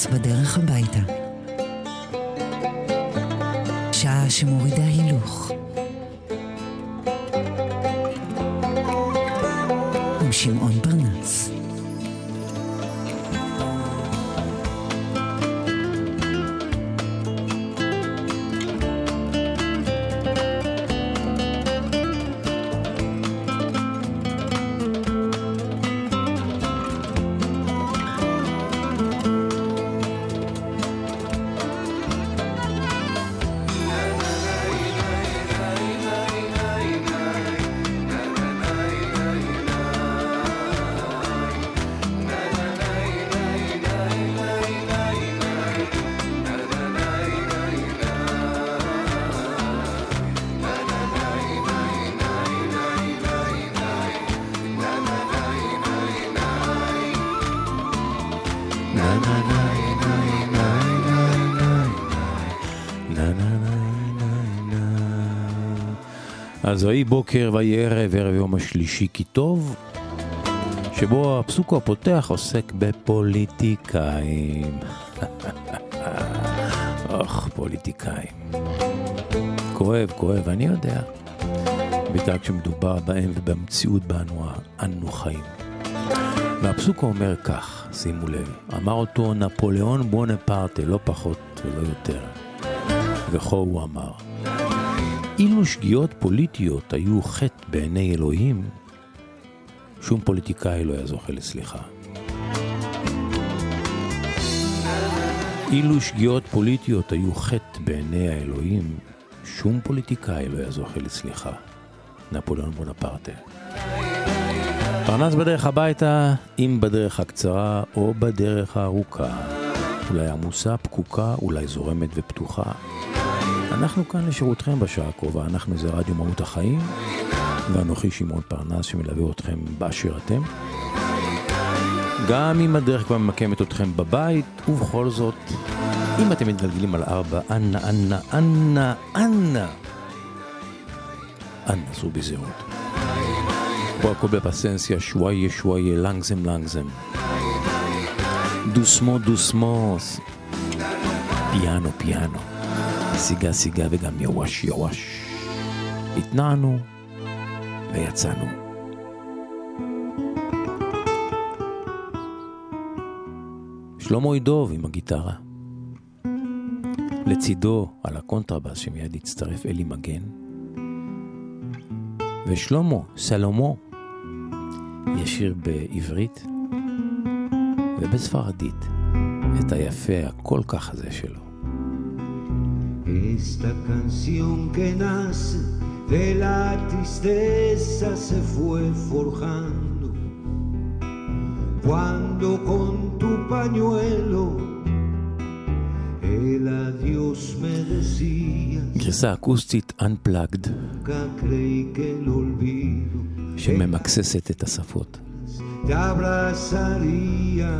פרנס בדרך הביתה. שעה שמורידה הילוך. עם שמעון אז ויהי בוקר ויהי ערב, ערב יום השלישי כי טוב, שבו הפסוק הפותח עוסק בפוליטיקאים. אוח, פוליטיקאים. כואב, כואב, אני יודע. בעיקר כשמדובר בהם ובמציאות באנו אנו חיים. והפסוק אומר כך, שימו לב, אמר אותו נפוליאון בונפרטה, לא פחות ולא יותר. וכה הוא אמר, אילו שגיאות פוליטיות היו חטא בעיני אלוהים, שום פוליטיקאי לא היה זוכה לסליחה. אילו שגיאות פוליטיות היו חטא בעיני האלוהים, שום פוליטיקאי לא היה זוכה לסליחה. נפוליאון בונפרטה. פרנס בדרך הביתה, אם בדרך הקצרה או בדרך הארוכה. אולי עמוסה, פקוקה, אולי זורמת ופתוחה. אנחנו כאן לשירותכם בשעה הקרובה, אנחנו זה רדיו מהות החיים, ואנוכי שמעון פרנס שמלווה אתכם באשר אתם. גם אם הדרך כבר ממקמת אתכם בבית, ובכל זאת, אם אתם מתגלגלים על ארבע, אנא, אנא, אנא, אנא, אנא, זו בזהירות. פה הכל בפסנסיה, שוואיה, שוואיה, לנגזם, לנגזם. doucement, doucement, piano, piano. σιγά σιγά וגם yavaş yavaş. התנענו ויצאנו. שלמה ידוב עם הגיטרה. לצידו על הקונטרבאס שמיד הצטרף אלי מגן. ושלמה, סלומו, ישיר בעברית ובספרדית את היפה הכל כך הזה שלו. Esta canción que nace de la tristeza se fue forjando cuando con tu pañuelo el adiós me decías. גרסה אקוסטית Unplugged שממקססת את השפות. te abrazaría.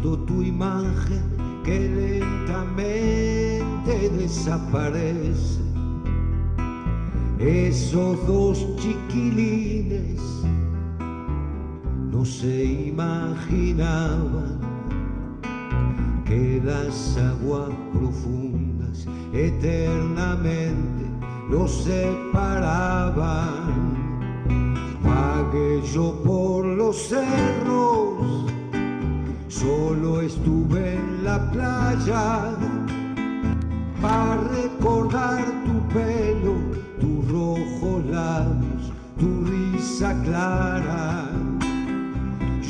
Tu imagen que lentamente desaparece. Esos dos chiquilines no se imaginaban que las aguas profundas eternamente los separaban. Vagué yo por los cerros, solo estuve en la playa para recordar tu pelo, tus rojos labios, tu risa clara.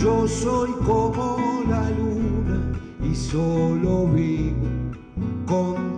Yo soy como la luna y solo vivo con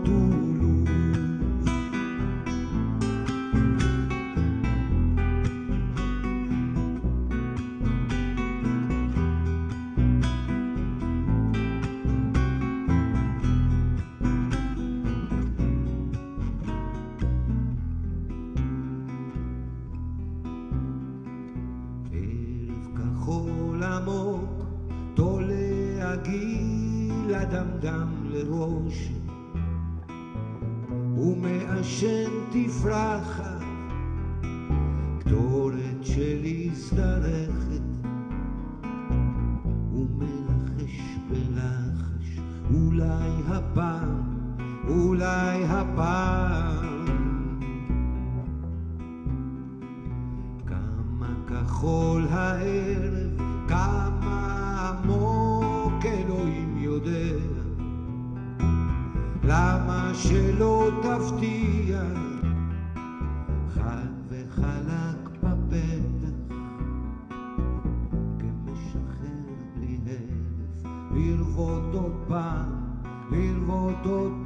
כחול הערב, כמה עמוק אלוהים יודע. למה שלא תפתיע חד לרבות עוד פעם, לרבות עוד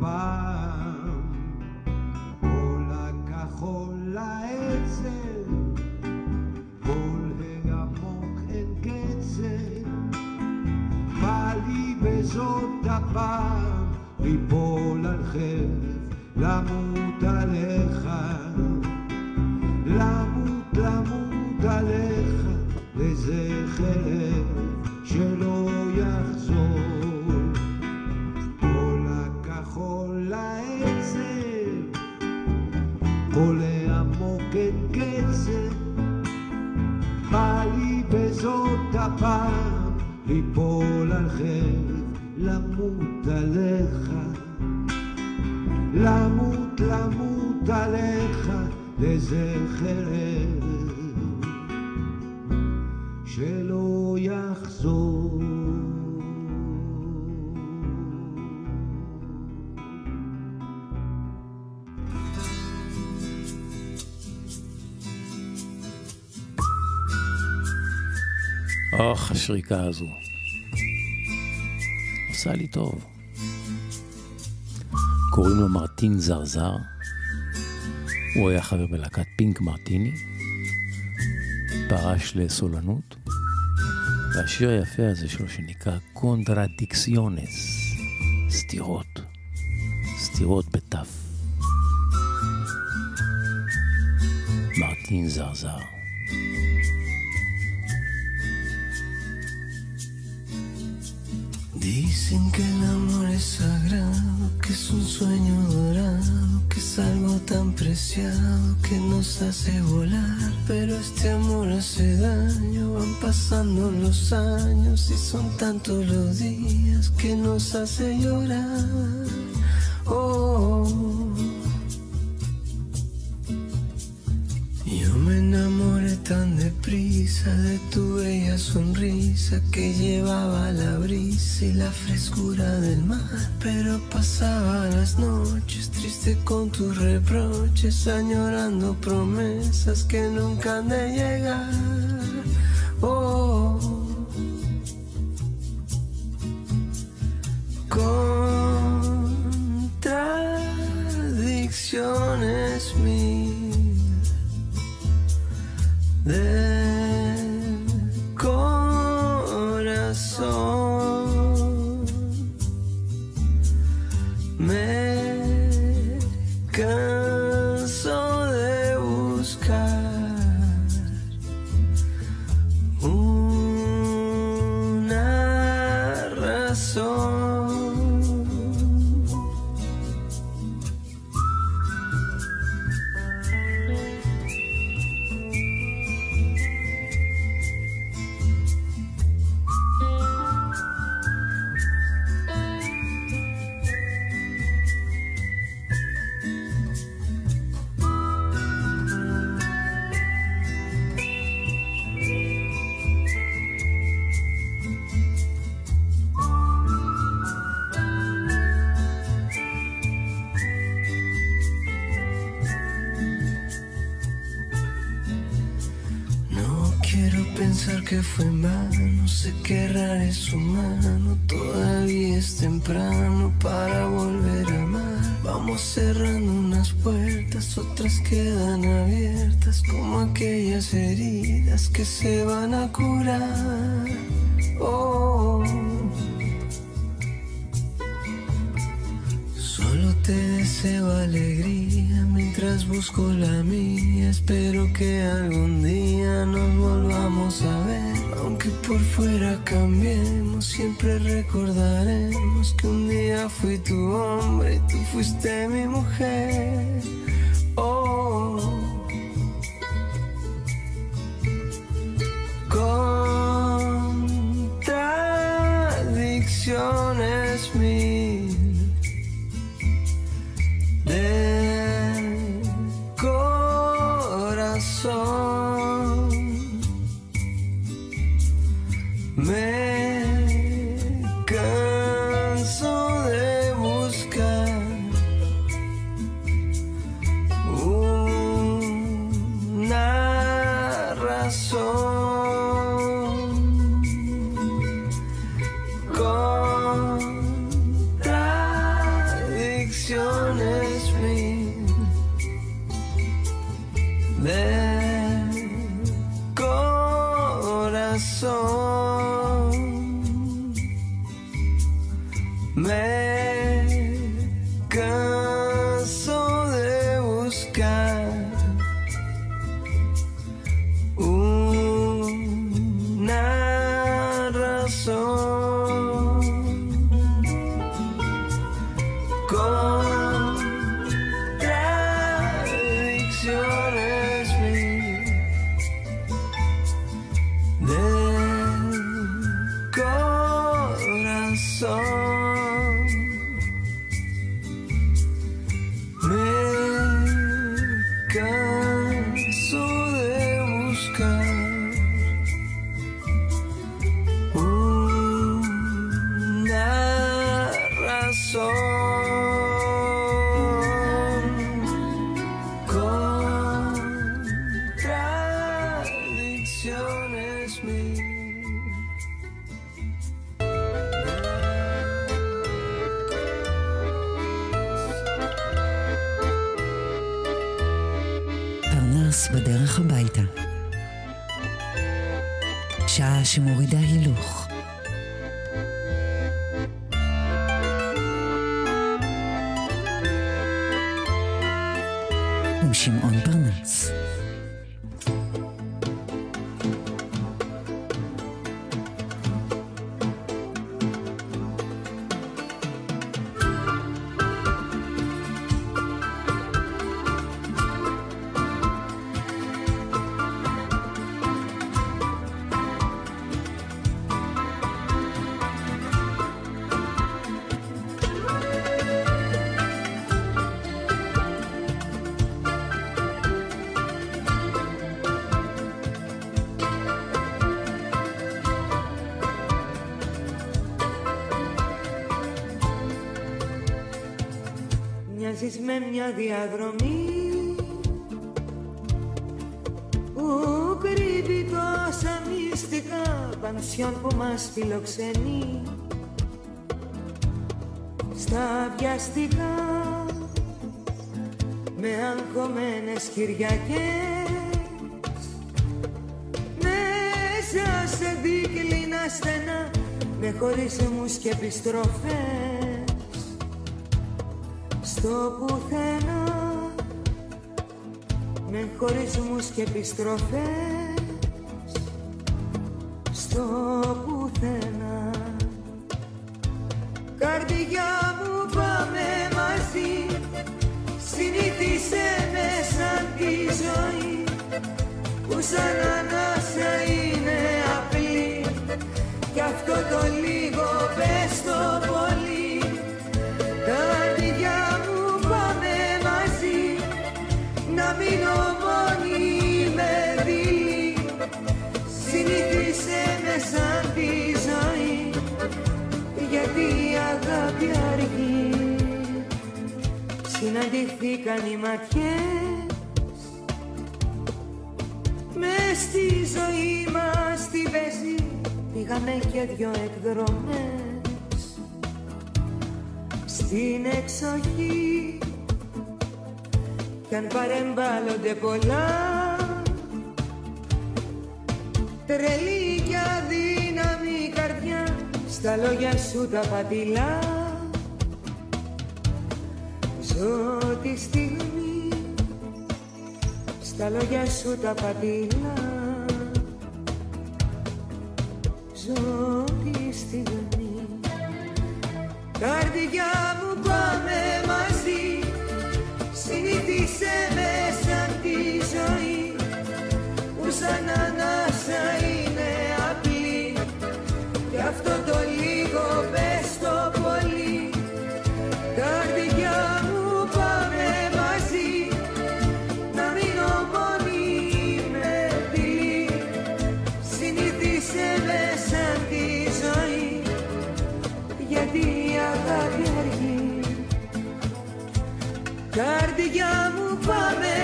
הפעם ליפול על חרב, למות עליך, למות למות עליך, לזה חרב שלא יחזור. כל הכחול לעצב, כל העמוק אין קצב, בא לי בזאת הפעם ליפול לזכר שלא יחזור. אוח, השריקה הזו. עשה לי טוב. קוראים לו מרטין זרזר. הוא היה חבר בלהקת פינק מרטיני, פרש לסולנות, והשיר היפה הזה שלו שנקרא Contradicciones, סתירות, סתירות בתף. מרטין זרזר. Dicen que el amor es sagrado, que es un sueño dorado, que es algo tan preciado que nos hace volar. Pero este amor hace daño, van pasando los años y son tantos los días que nos hace llorar. Oh, yo me enamoré tan de tu bella sonrisa que llevaba la brisa y la frescura del mar. Pero pasaba las noches triste con tus reproches, añorando promesas que nunca han de llegar. Oh, contradicciones mil del Oh. Que fue en vano, sé que errar es humano, todavía es temprano para volver a amar. Vamos cerrando unas puertas, otras quedan abiertas, como aquellas heridas que se van a curar. Oh. Solo te deseo alegría mientras busco la mía. Espero que algún día nos volvamos a ver. Aunque por fuera cambiemos, siempre recordaremos que un día fui tu hombre y tú fuiste mi mujer. Oh. Μοιάζεις με μια διαδρομή. Που κρύβει τόσα μυστικά πανσιόν που μας φιλοξενεί. Στα βιαστικά με αγχωμένες Κυριακές. Μέσα σε δίκλινα στενά με χωρισμούς και επιστροφές στο πουθενά με χωρισμούς και επιστροφές Συναντηθήκαν οι ματιές. Μες στη ζωή μας τη βέζη πήγαμε και δυο εκδρομές. Στην εξοχή κι αν παρεμβάλλονται πολλά τρελή και αδύναμη καρδιά στα λόγια σου τα πατηλά ζω τη στιγμή στα λόγια σου τα πατηλά ζω τη στιγμή. Καρδιά μου Καρδιά μου πάμε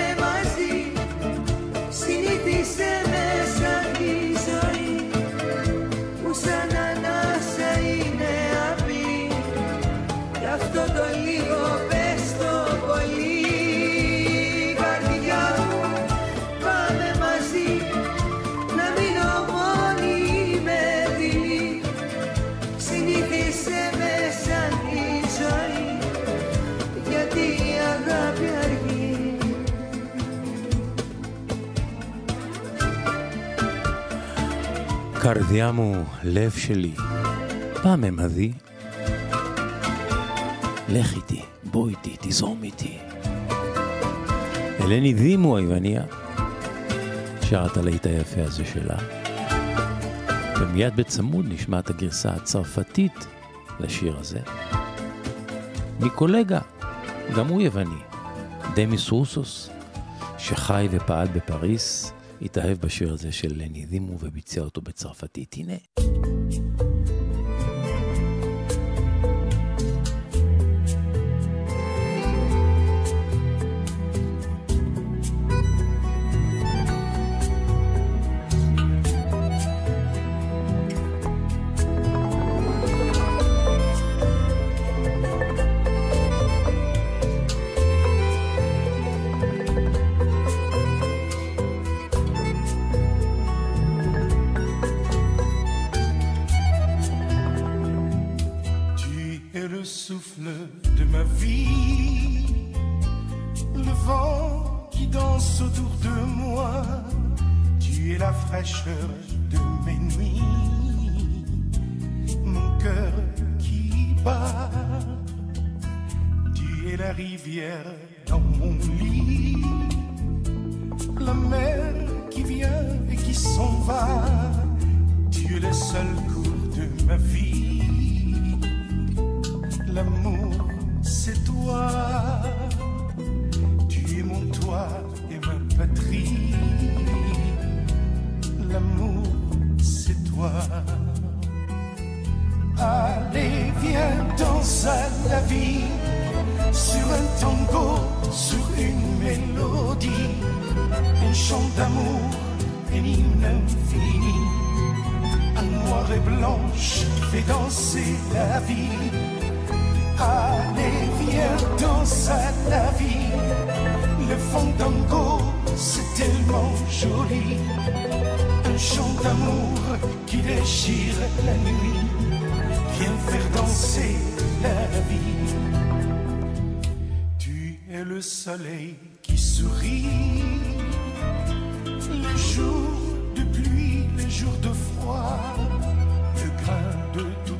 קרדיאמו, לב שלי, פעם ממהדי. לך איתי, בוא איתי, תזרום איתי. אלני דימו היווניה, שרת את הלהיט היפה הזה שלה. ומיד בצמוד נשמעת הגרסה הצרפתית לשיר הזה. מקולגה, גם הוא יווני, דמיס רוסוס, שחי ופעל בפריס, התאהב בשיר הזה של לני דימו וביצע אותו בצרפתית. הנה. Sur une mélodie, un chant d'amour, un hymne infini. Un noir et blanche fait danser la vie. Allez, viens danser à la vie. Le fandango, c'est tellement joli. Un chant d'amour qui déchire la nuit. Viens faire danser la vie. Le soleil qui sourit. Les jours de pluie, les jours de froid. Le grain de toutes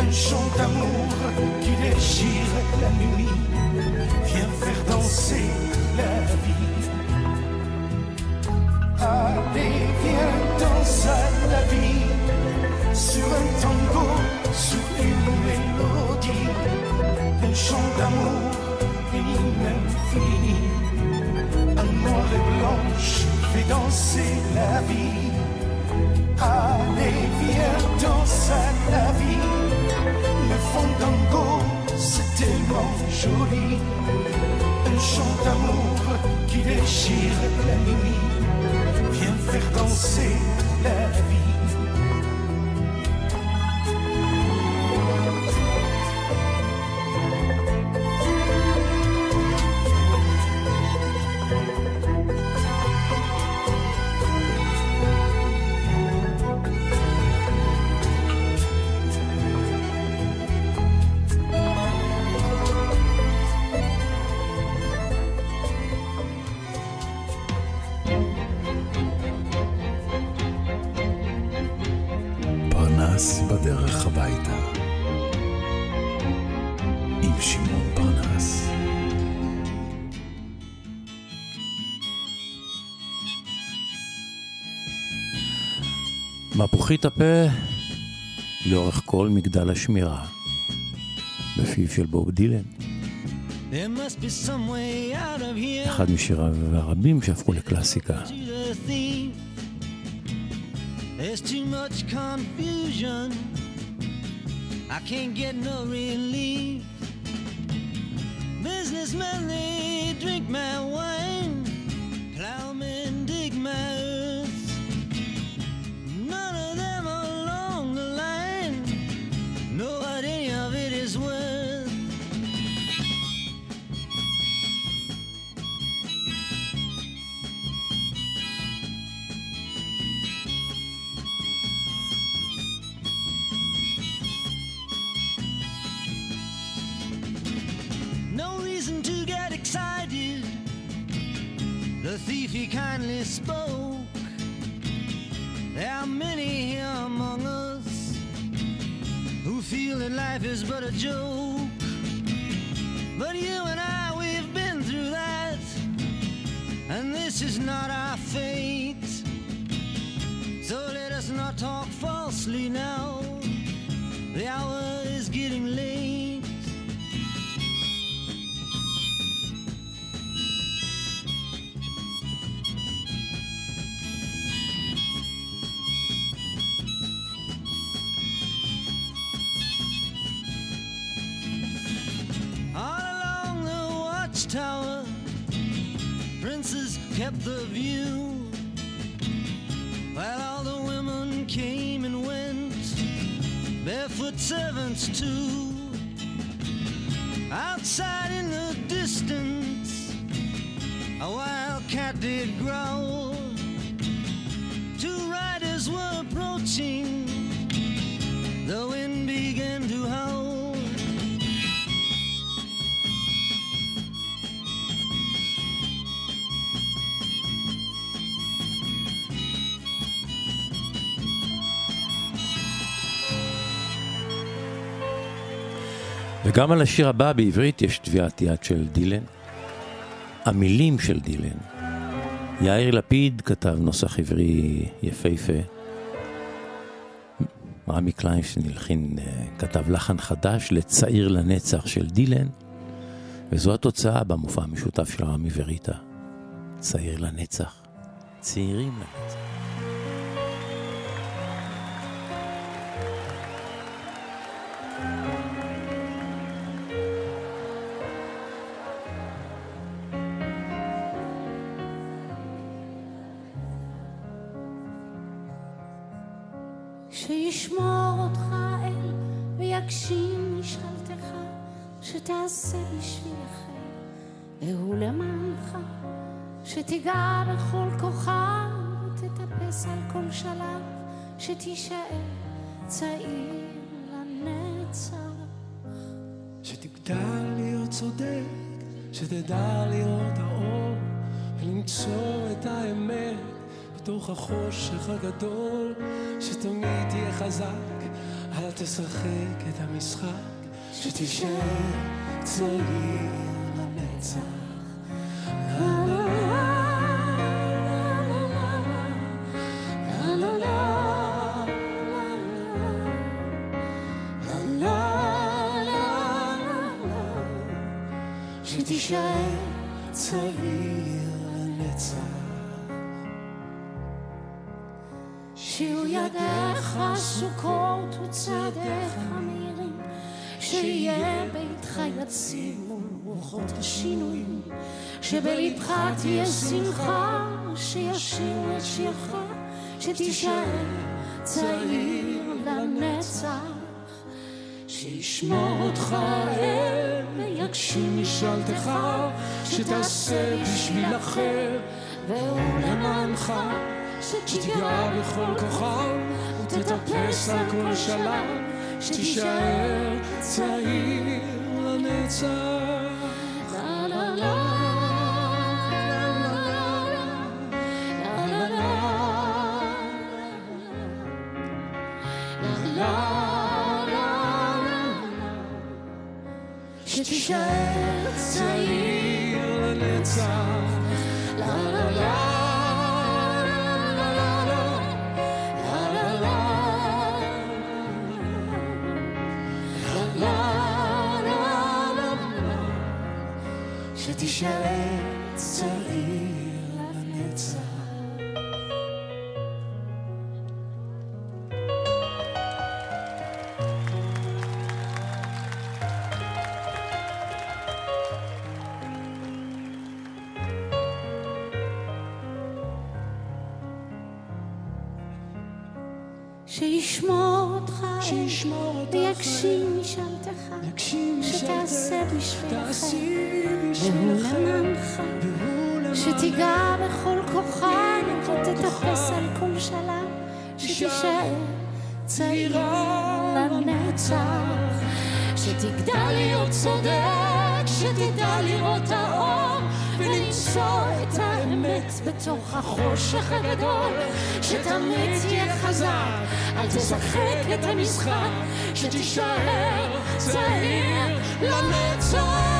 un chant d'amour qui déchire la nuit viens faire danser la vie. Allez, viens danser la vie sur un tango, sur une mélodie, un chant d'amour, un hymne infini, un noir et blanche fait danser la vie. Allez, viens danser la vie, le fandango, c'est tellement joli. Un chant d'amour qui déchire la nuit. Viens faire danser la vie. מפוחית הפה לאורך כל מגדל השמירה, בפיו של בוב דילן. There must be some way out of here אחד משיריו הרבים שהפכו לקלאסיקה. to the thief. There's too much confusion. I can't get no relief. Businessmen, they drink my wine. Plowmen dig my The thief he kindly spoke. There are many here among us who feel that life is but a joke. But you and I, we've been through that, and this is not our fate. So let us not talk falsely now. The hour servants too. Outside וגם על השיר הבא בעברית יש טביעת יד של דילן. המילים של דילן. יאיר לפיד כתב נוסח עברי יפהפה. רמי קליינשטיין הלחין, אה, כתב לחן חדש לצעיר לנצח של דילן, וזו התוצאה במופע המשותף של רמי וריטה. צעיר לנצח. צעירים לנצח. לשחק את המשחק, שתישאר צעיר לנצח. שתישאר צעיר לנצח. שיהיו ידיך סוכות וצעדיך מהירים, שיהיה ביתך יציב מול רוחות השינויים, שבלבך תהיה שמחה, שישירו את שירך, שתישאר צעיר לנצח. שישמור אותך אל ויגשים משאלתך, שתעשה בשביל אחר והוא למענך, שתיגע בכל כוחם ותטפס על כל שלם שתישאר צעיר לנצח. לה לה לה שתישאר צעיר לנצח. לה לה לה שתישאר צעיר שישמור אותך שישמור אותך. ויגשים משאלתך יגשים שתעשה משאלתך, ולמענך והוא למענך. שתיגע בכל כוחן ותטפס על כל שלב שתישאר צעירה לנצח שתגדל להיות צודק שתדע לראות האור ולמצוא את האמת בתוך החושך הגדול שתמיד תהיה חזק. אל תשחק את המשחק שתישאר צעיר לנצח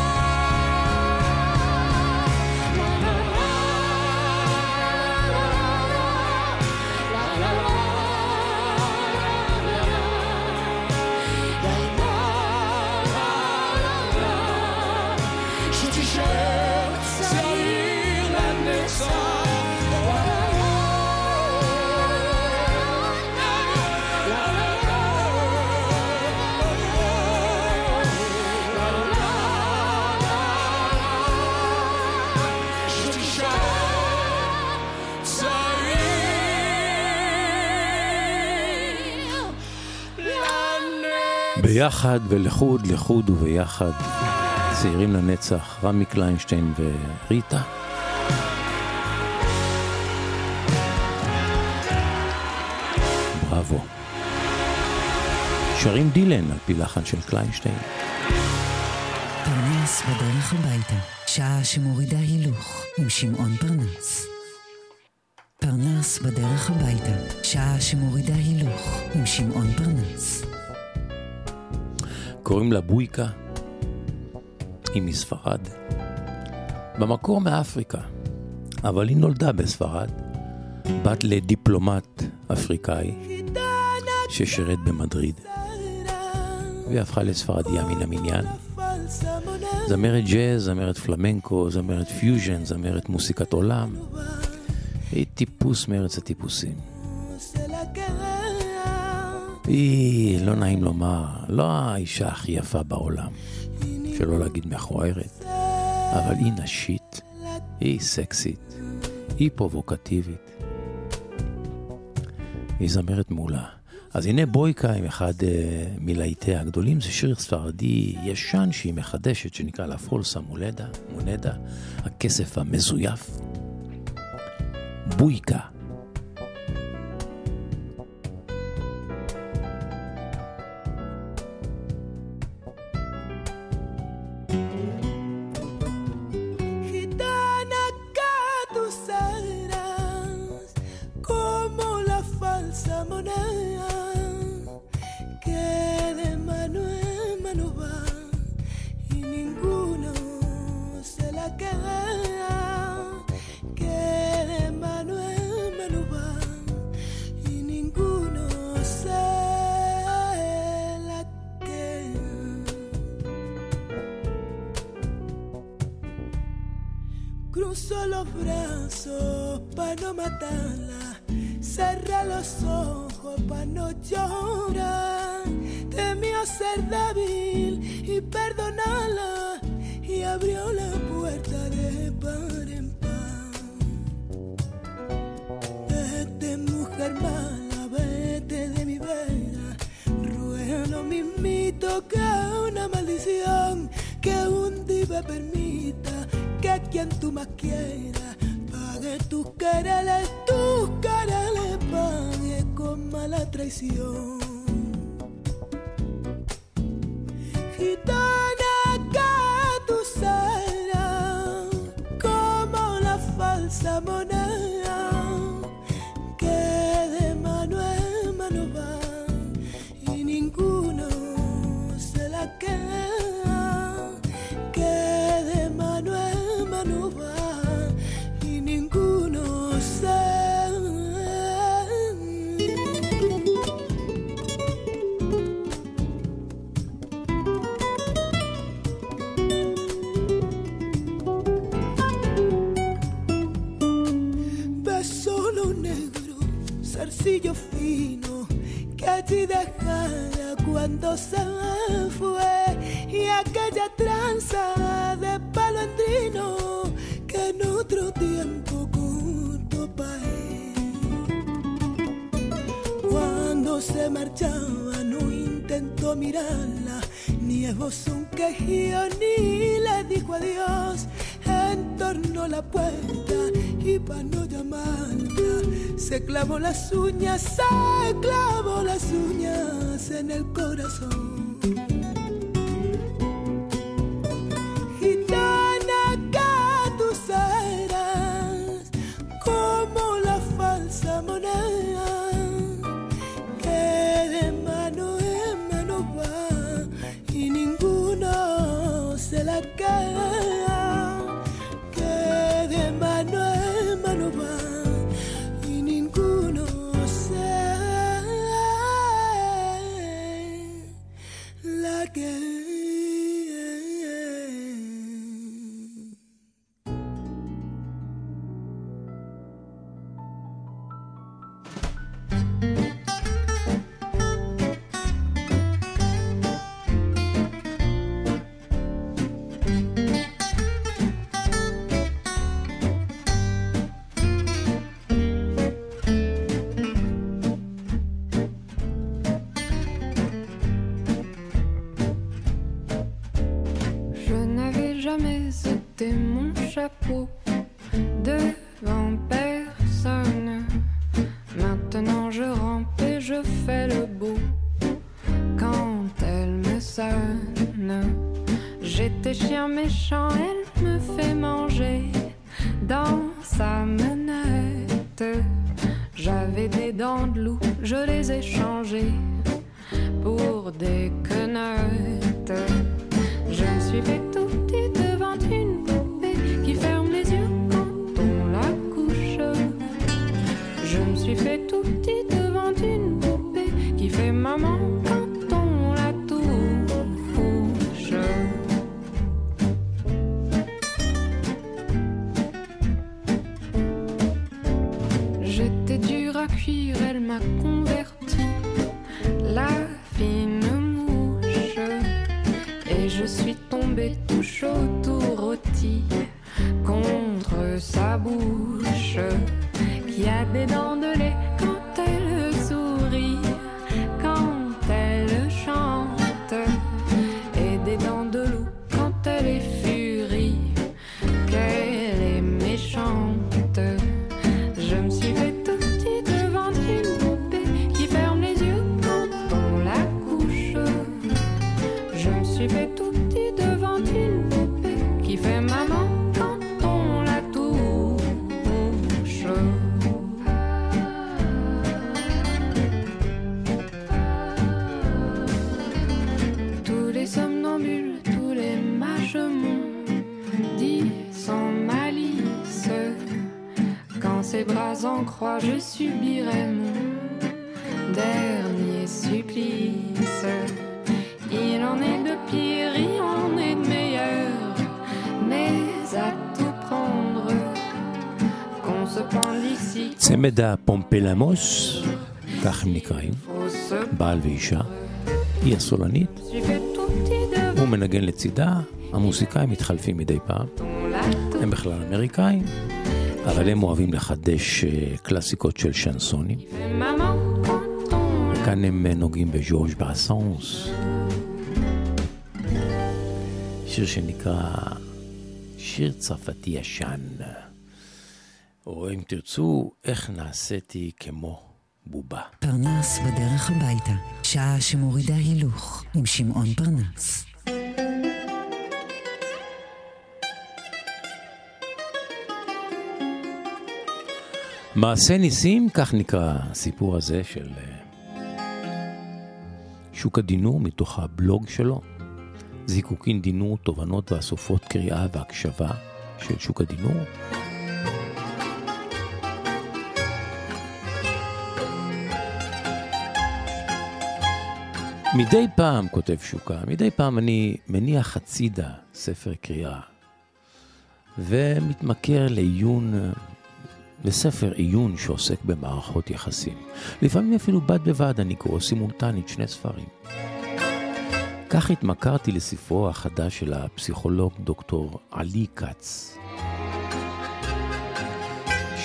ביחד ולחוד, לחוד וביחד. צעירים לנצח, רמי קליינשטיין וריטה. בראבו. שרים דילן על פי לחן של קליינשטיין. פרנס בדרך הביתה, שעה שמורידה הילוך עם שמעון פרנס. פרנס בדרך הביתה, שעה שמורידה הילוך עם שמעון פרנס. קוראים לה בויקה, היא מספרד. במקור מאפריקה, אבל היא נולדה בספרד, בת לדיפלומט אפריקאי ששירת במדריד, והיא הפכה לספרדיה מן המניין. זמרת ג'אז, זמרת פלמנקו, זמרת פיוז'ן, זמרת מוסיקת עולם. היא טיפוס מארץ הטיפוסים. היא, לא נעים לומר, לא האישה הכי יפה בעולם, שלא להגיד מכוערת, אבל היא נשית, היא סקסית, היא פרובוקטיבית. היא זמרת מעולה. אז הנה בויקה עם אחד uh, מלהיטיה הגדולים, זה שיר ספרדי ישן שהיא מחדשת, שנקרא לה פולסה מולדה, מונדה, הכסף המזויף. בויקה. Permita que quien tú más quieras pague tus quereres, tus quereres pague con mala traición. chaud tout rôti contre sa bouche qui a des dents טיפוס, כך הם נקראים, בעל ואישה, היא הסולנית, הוא מנגן לצידה, המוזיקאים מתחלפים מדי פעם, הם בכלל אמריקאים, אבל הם אוהבים לחדש אה, קלאסיקות של שנסונים. כאן הם אה, נוגעים בג'ורג' באסנס. שיר שנקרא שיר צרפתי ישן. או אם תרצו, איך נעשיתי כמו בובה. פרנס בדרך הביתה, שעה שמורידה הילוך עם שמעון פרנס. מעשה ניסים, כך נקרא הסיפור הזה של אה, שוק הדינור מתוך הבלוג שלו. זיקוקין דינור, תובנות ואסופות קריאה והקשבה של שוק הדינור. מדי פעם, כותב שוקה, מדי פעם אני מניח הצידה ספר קריאה ומתמכר לעיון, לספר עיון שעוסק במערכות יחסים. לפעמים אפילו בד בבד אני קורא סימולטנית שני ספרים. כך התמכרתי לספרו החדש של הפסיכולוג דוקטור עלי כץ.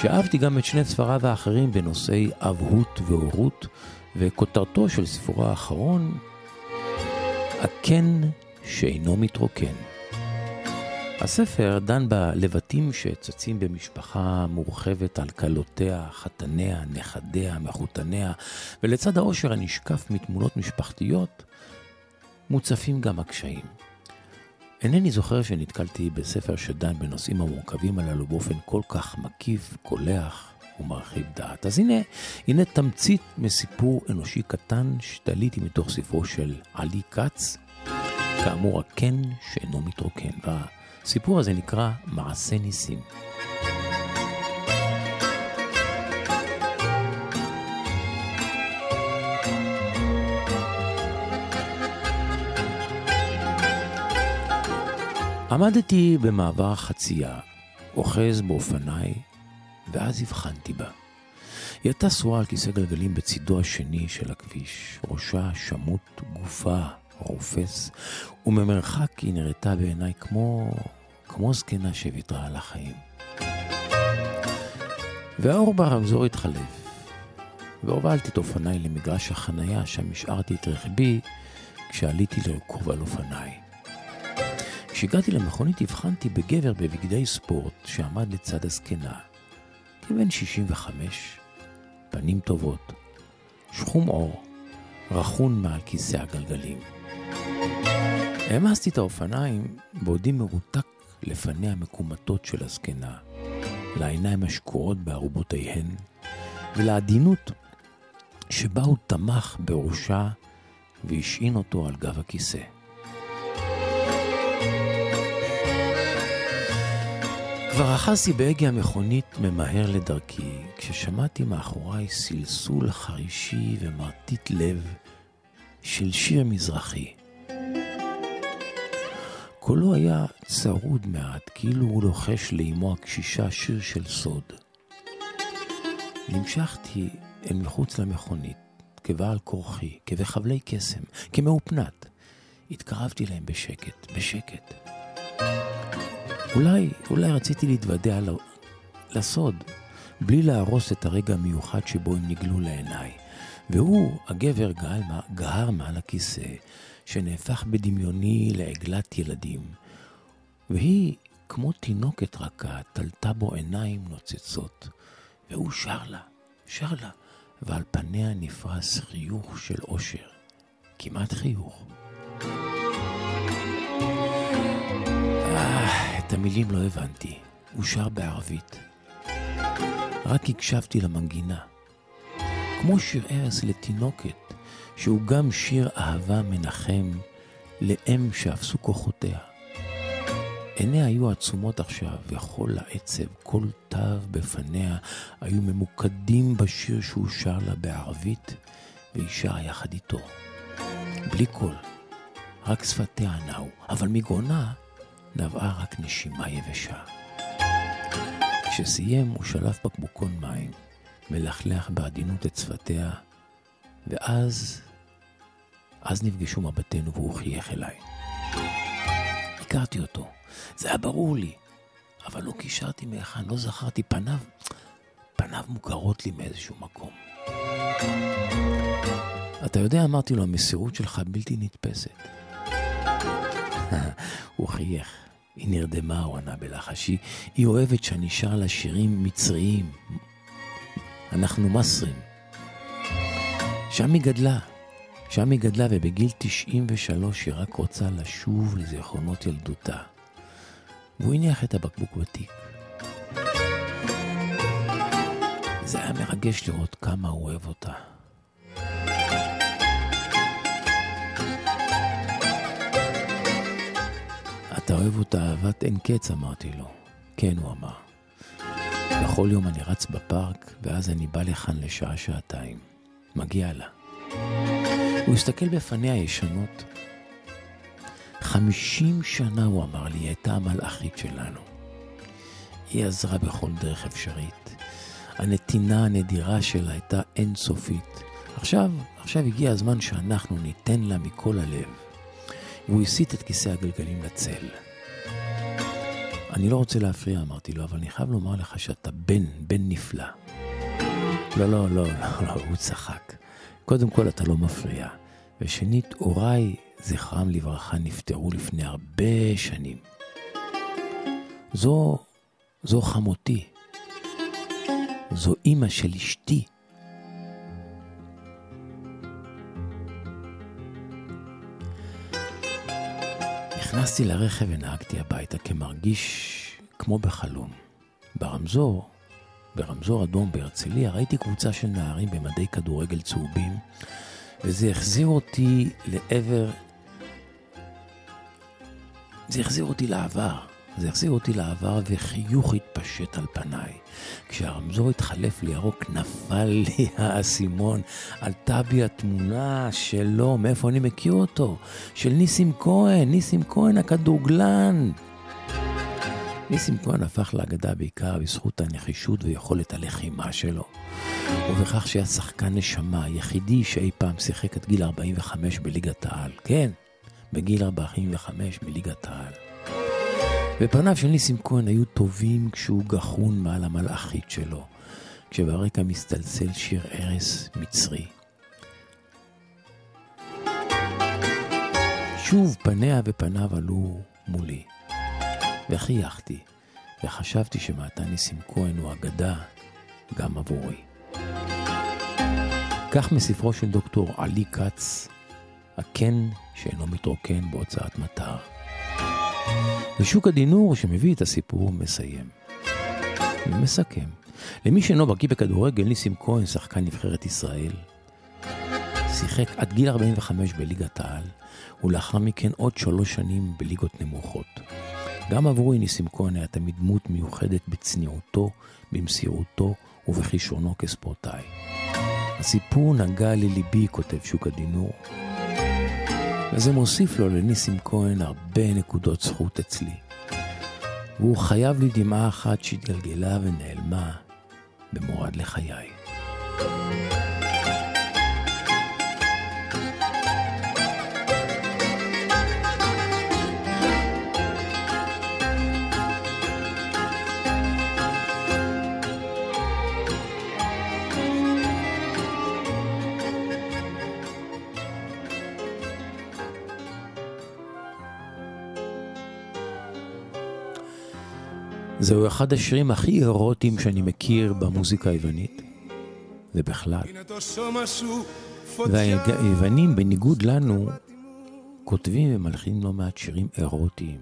שאהבתי גם את שני ספריו האחרים בנושאי אבהות והורות, וכותרתו של ספרו האחרון, הקן שאינו מתרוקן. הספר דן בלבטים שצצים במשפחה מורחבת על כלותיה, חתניה, נכדיה, מחותניה, ולצד העושר הנשקף מתמונות משפחתיות, מוצפים גם הקשיים. אינני זוכר שנתקלתי בספר שדן בנושאים המורכבים הללו באופן כל כך מקיף, קולח ומרחיב דעת. אז הנה, הנה תמצית מסיפור אנושי קטן שתליתי מתוך ספרו של עלי כץ, כאמור הקן שאינו מתרוקן. והסיפור הזה נקרא מעשה ניסים. עמדתי במעבר החצייה, אוחז באופניי, ואז הבחנתי בה. היא הייתה שרועה על כיסא גלגלים בצידו השני של הכביש, ראשה שמוט, גופה רופס, וממרחק היא נראתה בעיניי כמו, כמו זקנה שוויתרה על החיים. והאור ברמזור התחלף, והובלתי את אופניי למגרש החנייה, שם השארתי את רכבי כשעליתי לרכוב על אופניי. כשהגעתי למכונית הבחנתי בגבר בבגדי ספורט שעמד לצד הזקנה. כבן 65, פנים טובות, שחום עור, רכון מעל כיסא הגלגלים. העמסתי את האופניים בעודי מרותק לפניה המקומטות של הזקנה, לעיניים השקועות בערובותיהן, ולעדינות שבה הוא תמך בראשה והשעין אותו על גב הכיסא. כבר אחזתי בהגה המכונית ממהר לדרכי, כששמעתי מאחוריי סלסול חרישי ומרטיט לב של שיר מזרחי. קולו היה צרוד מעט, כאילו הוא לוחש לאמו הקשישה שיר של סוד. נמשכתי אל מחוץ למכונית, כבעל כורחי, כבחבלי קסם, כמאופנת. התקרבתי להם בשקט, בשקט. אולי, אולי רציתי להתוודע לסוד, בלי להרוס את הרגע המיוחד שבו הם נגלו לעיניי. והוא, הגבר, גהר, גהר מעל הכיסא, שנהפך בדמיוני לעגלת ילדים. והיא, כמו תינוקת רכה, תלתה בו עיניים נוצצות. והוא שר לה, שר לה, ועל פניה נפרס חיוך של אושר. כמעט חיוך. המילים לא הבנתי. הוא שר בערבית. רק הקשבתי למנגינה. כמו שיר ערש לתינוקת, שהוא גם שיר אהבה מנחם לאם שאפסו כוחותיה. עיניה היו עצומות עכשיו, וכל העצב, כל תו בפניה, היו ממוקדים בשיר שהוא שר לה בערבית, והיא שרה יחד איתו. בלי קול, רק שפתיה נעו, אבל מגרונה נבעה רק נשימה יבשה. כשסיים הוא שלף בקבוקון מים, מלכלך בעדינות את שפתיה, ואז, אז נפגשו מבטינו והוא חייך אליי. הכרתי אותו, זה היה ברור לי, אבל לא קישרתי מהיכן, לא זכרתי פניו, פניו מוכרות לי מאיזשהו מקום. אתה יודע, אמרתי לו, המסירות שלך בלתי נתפסת. הוא חייך. היא נרדמה, הוא ענה בלחשי. היא אוהבת שאני שר לה שירים מצריים. אנחנו מסרים. שם היא גדלה. שם היא גדלה, ובגיל 93 היא רק רוצה לשוב לזיכרונות ילדותה. והוא הניח את הבקבוק בתיק. זה היה מרגש לראות כמה הוא אוהב אותה. אתה אוהב אותה אהבת אין קץ, אמרתי לו. כן, הוא אמר. בכל יום אני רץ בפארק, ואז אני בא לכאן לשעה-שעתיים. מגיע לה. הוא הסתכל בפניה הישנות. חמישים שנה, הוא אמר לי, היא הייתה המלאכית שלנו. היא עזרה בכל דרך אפשרית. הנתינה הנדירה שלה הייתה אינסופית. עכשיו, עכשיו הגיע הזמן שאנחנו ניתן לה מכל הלב. והוא הסיט את כיסא הגלגלים לצל. אני לא רוצה להפריע, אמרתי לו, אבל אני חייב לומר לך שאתה בן, בן נפלא. לא, לא, לא, לא, לא, הוא צחק. קודם כל, אתה לא מפריע. ושנית, הוריי, זכרם לברכה, נפטרו לפני הרבה שנים. זו, זו חמותי. זו אימא של אשתי. נכנסתי לרכב ונהגתי הביתה כמרגיש כמו בחלום. ברמזור, ברמזור אדום בהרצליה, ראיתי קבוצה של נערים במדי כדורגל צהובים, וזה החזיר אותי לעבר... זה החזיר אותי לעבר. זה החזיר אותי לעבר וחיוך התפשט על פניי. כשהרמזור התחלף לירוק נפל לי האסימון, עלתה בי התמונה שלו, מאיפה אני מכיר אותו? של ניסים כהן, ניסים כהן הכדורגלן. ניסים כהן הפך לאגדה בעיקר בזכות הנחישות ויכולת הלחימה שלו. ובכך שהיה שחקן נשמה, היחידי שאי פעם שיחק את גיל 45 בליגת העל. כן, בגיל 45 בליגת העל. ופניו של ניסים כהן היו טובים כשהוא גחון מעל המלאכית שלו, כשברקע מסתלצל שיר ארס מצרי. שוב פניה ופניו עלו מולי, וחייכתי, וחשבתי שמעתה ניסים כהן הוא אגדה גם עבורי. כך מספרו של דוקטור עלי כץ, הקן שאינו מתרוקן בהוצאת מטר. ושוק הדינור שמביא את הסיפור מסיים. ומסכם. למי שאינו בקיא בכדורגל, ניסים כהן, שחקן נבחרת ישראל, שיחק עד גיל 45 בליגת העל, ולאחר מכן עוד שלוש שנים בליגות נמוכות. גם עבורי ניסים כהן היה תמיד דמות מיוחדת בצניעותו, במסירותו ובכישרונו כספורטאי. הסיפור נגע לליבי, כותב שוק הדינור, וזה מוסיף לו לניסים כהן הרבה נקודות זכות אצלי. והוא חייב לי דמעה אחת שהתגלגלה ונעלמה במורד לחיי. זהו אחד השירים הכי אירוטיים שאני מכיר במוזיקה היוונית, ובכלל. והיוונים, בניגוד לנו, כותבים ומלחינים לא מעט שירים אירוטיים.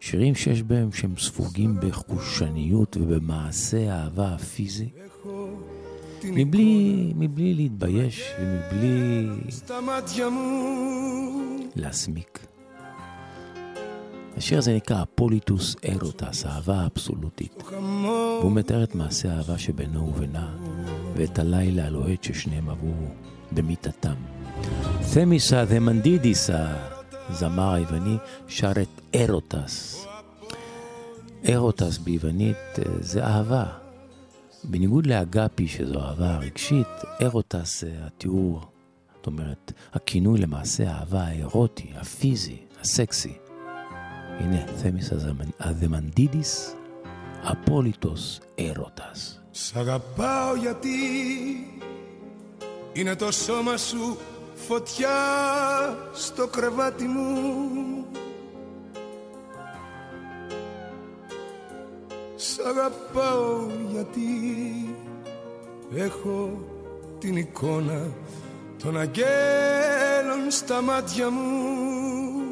שירים שיש בהם שהם ספוגים בחושניות ובמעשה האהבה הפיזי. מבלי, מבלי להתבייש ומבלי להסמיק. השיר הזה נקרא Απόλυτος έρωτας, האהבה האבסולוטית. והוא מתאר את מעשה האהבה שבינו ובינה, ואת הלילה הלוהט ששניהם עברו במיטתם. תמיס אדמנטידיס, הזמר היווני, שר את έρωτας. Έρωτας ביוונית אה, זה אהבה. בניגוד ל αγάπη, שזו אהבה רגשית, έρωτας זה התיאור, זאת אומרת, הכינוי למעשה האהבה האירוטי, הפיזי, הסקסי. είναι Θέμης Αδεμαντίδης απόλυτος έρωτας. Σ' αγαπάω γιατί είναι το σώμα σου φωτιά στο κρεβάτι μου Σ' αγαπάω γιατί έχω την εικόνα των αγγέλων στα μάτια μου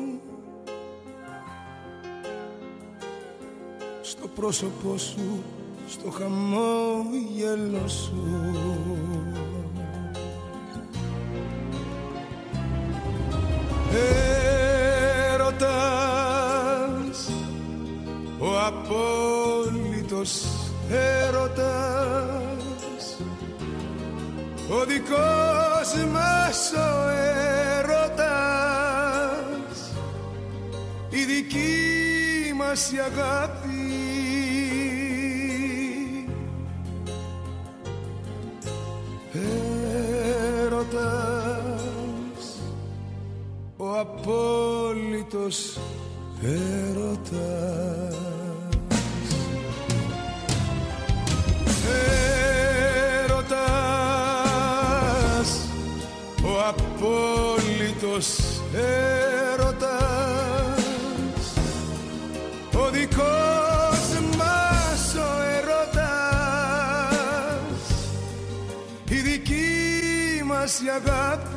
στο πρόσωπό σου, στο χαμόγελο σου. Έρωτας, ο απόλυτος έρωτας, ο δικός μας ο έρωτας, η δική μας η αγάπη ο απόλυτος έρωτας agape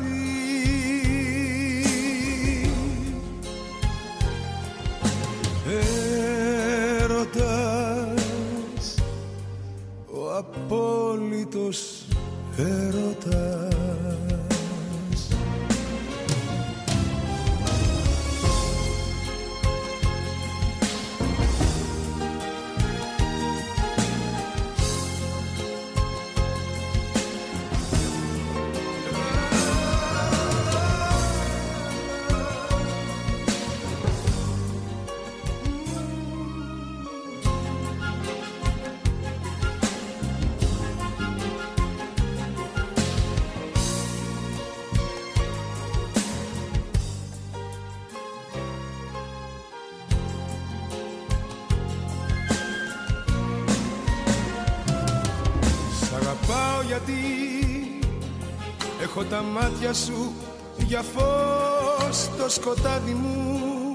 μάτια σου για φως στο σκοτάδι μου.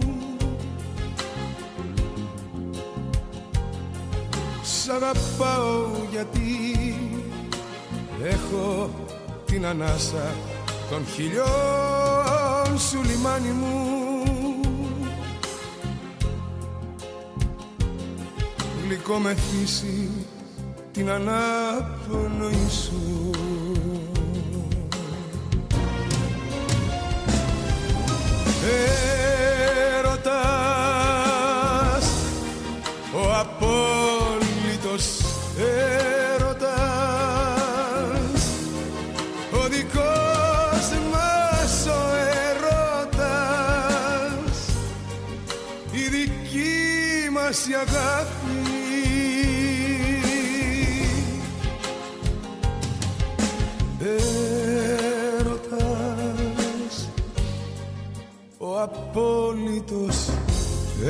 Σ' αγαπάω γιατί έχω την ανάσα των χιλιών σου λιμάνι μου. Γλυκό με φύση την ανάπνοη σου Hey.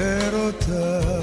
έρωτα.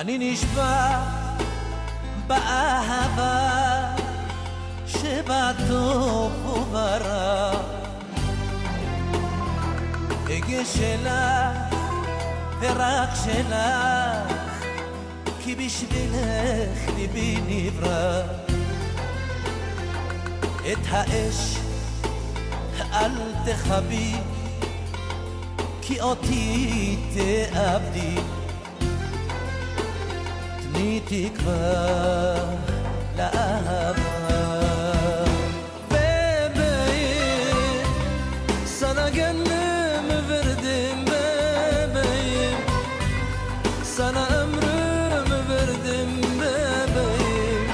אני נשבע באהבה שבטוב וברע אגה שלך ורק שלך כי בשבילך ליבי נברא. את האש אל תכבי כי אותי תאבדי tikva la hava. Bebeğim sana gönlümü verdim bebeğim Sana ömrümü verdim bebeğim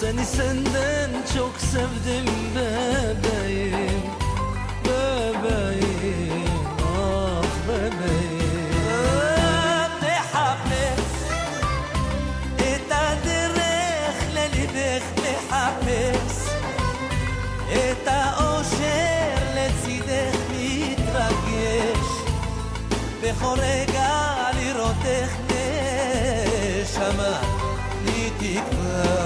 Seni senden çok sevdim. בכל רגע לראותך נשמה לי תקווה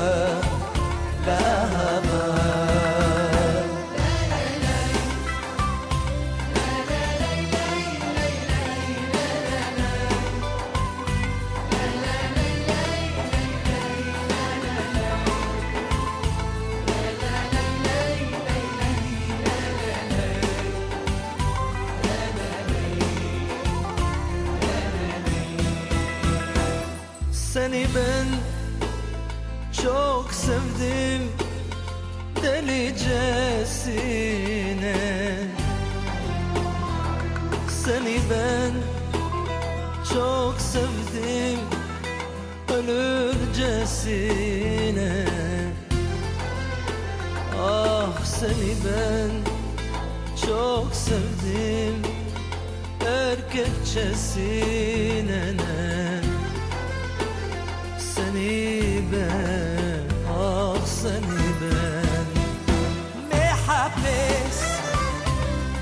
delicesine Seni ben çok sevdim ölürcesine. Ah seni ben çok sevdim erkekçesine. Seni ben, מחפש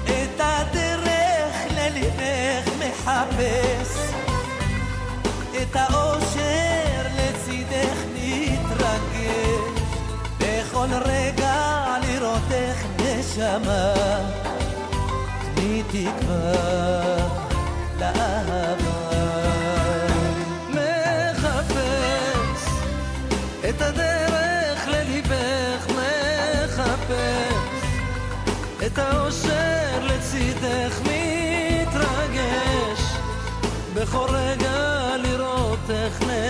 את הדרך לליבך מחפש את האושר לצידך מתרגש בכל רגע לראותך נשמה תני תקווה לאהבה. מחפש את הדרך את האושר לצידך מתרגש. בכל רגע לראותך נשמה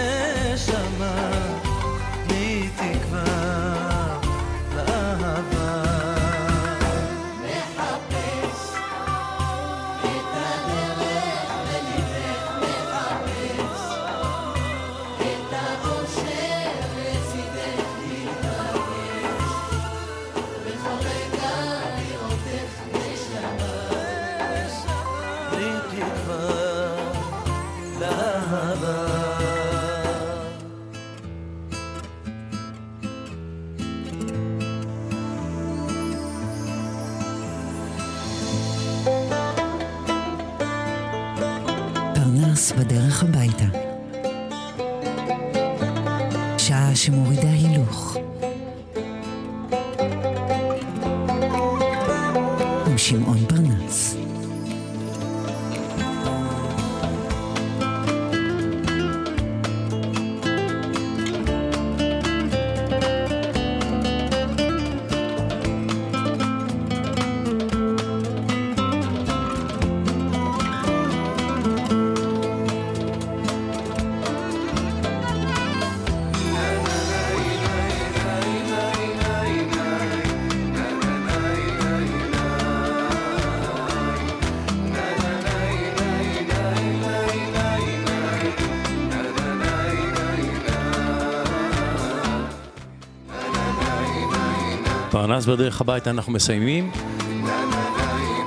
פרנס בדרך הביתה אנחנו מסיימים.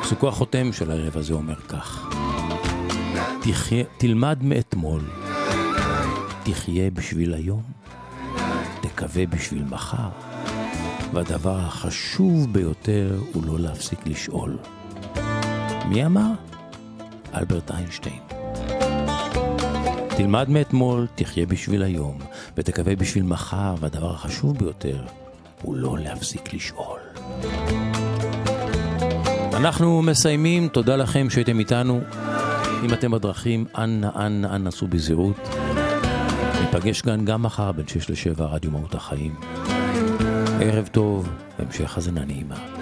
פסוקו החותם של הערב הזה אומר כך: תחיה, תלמד מאתמול, תחיה בשביל היום, תקווה בשביל מחר, והדבר החשוב ביותר הוא לא להפסיק לשאול. מי אמר? אלברט איינשטיין. תלמד מאתמול, תחיה בשביל היום, ותקווה בשביל מחר, והדבר החשוב ביותר הוא לא להפסיק לשאול. אנחנו מסיימים, תודה לכם שהייתם איתנו. אם אתם בדרכים, אנא, אנא, אנא סעו בזהירות. ניפגש כאן גם מחר בין 6 ל-7, רדיו מהות החיים. ערב טוב, המשך האזנה נעימה.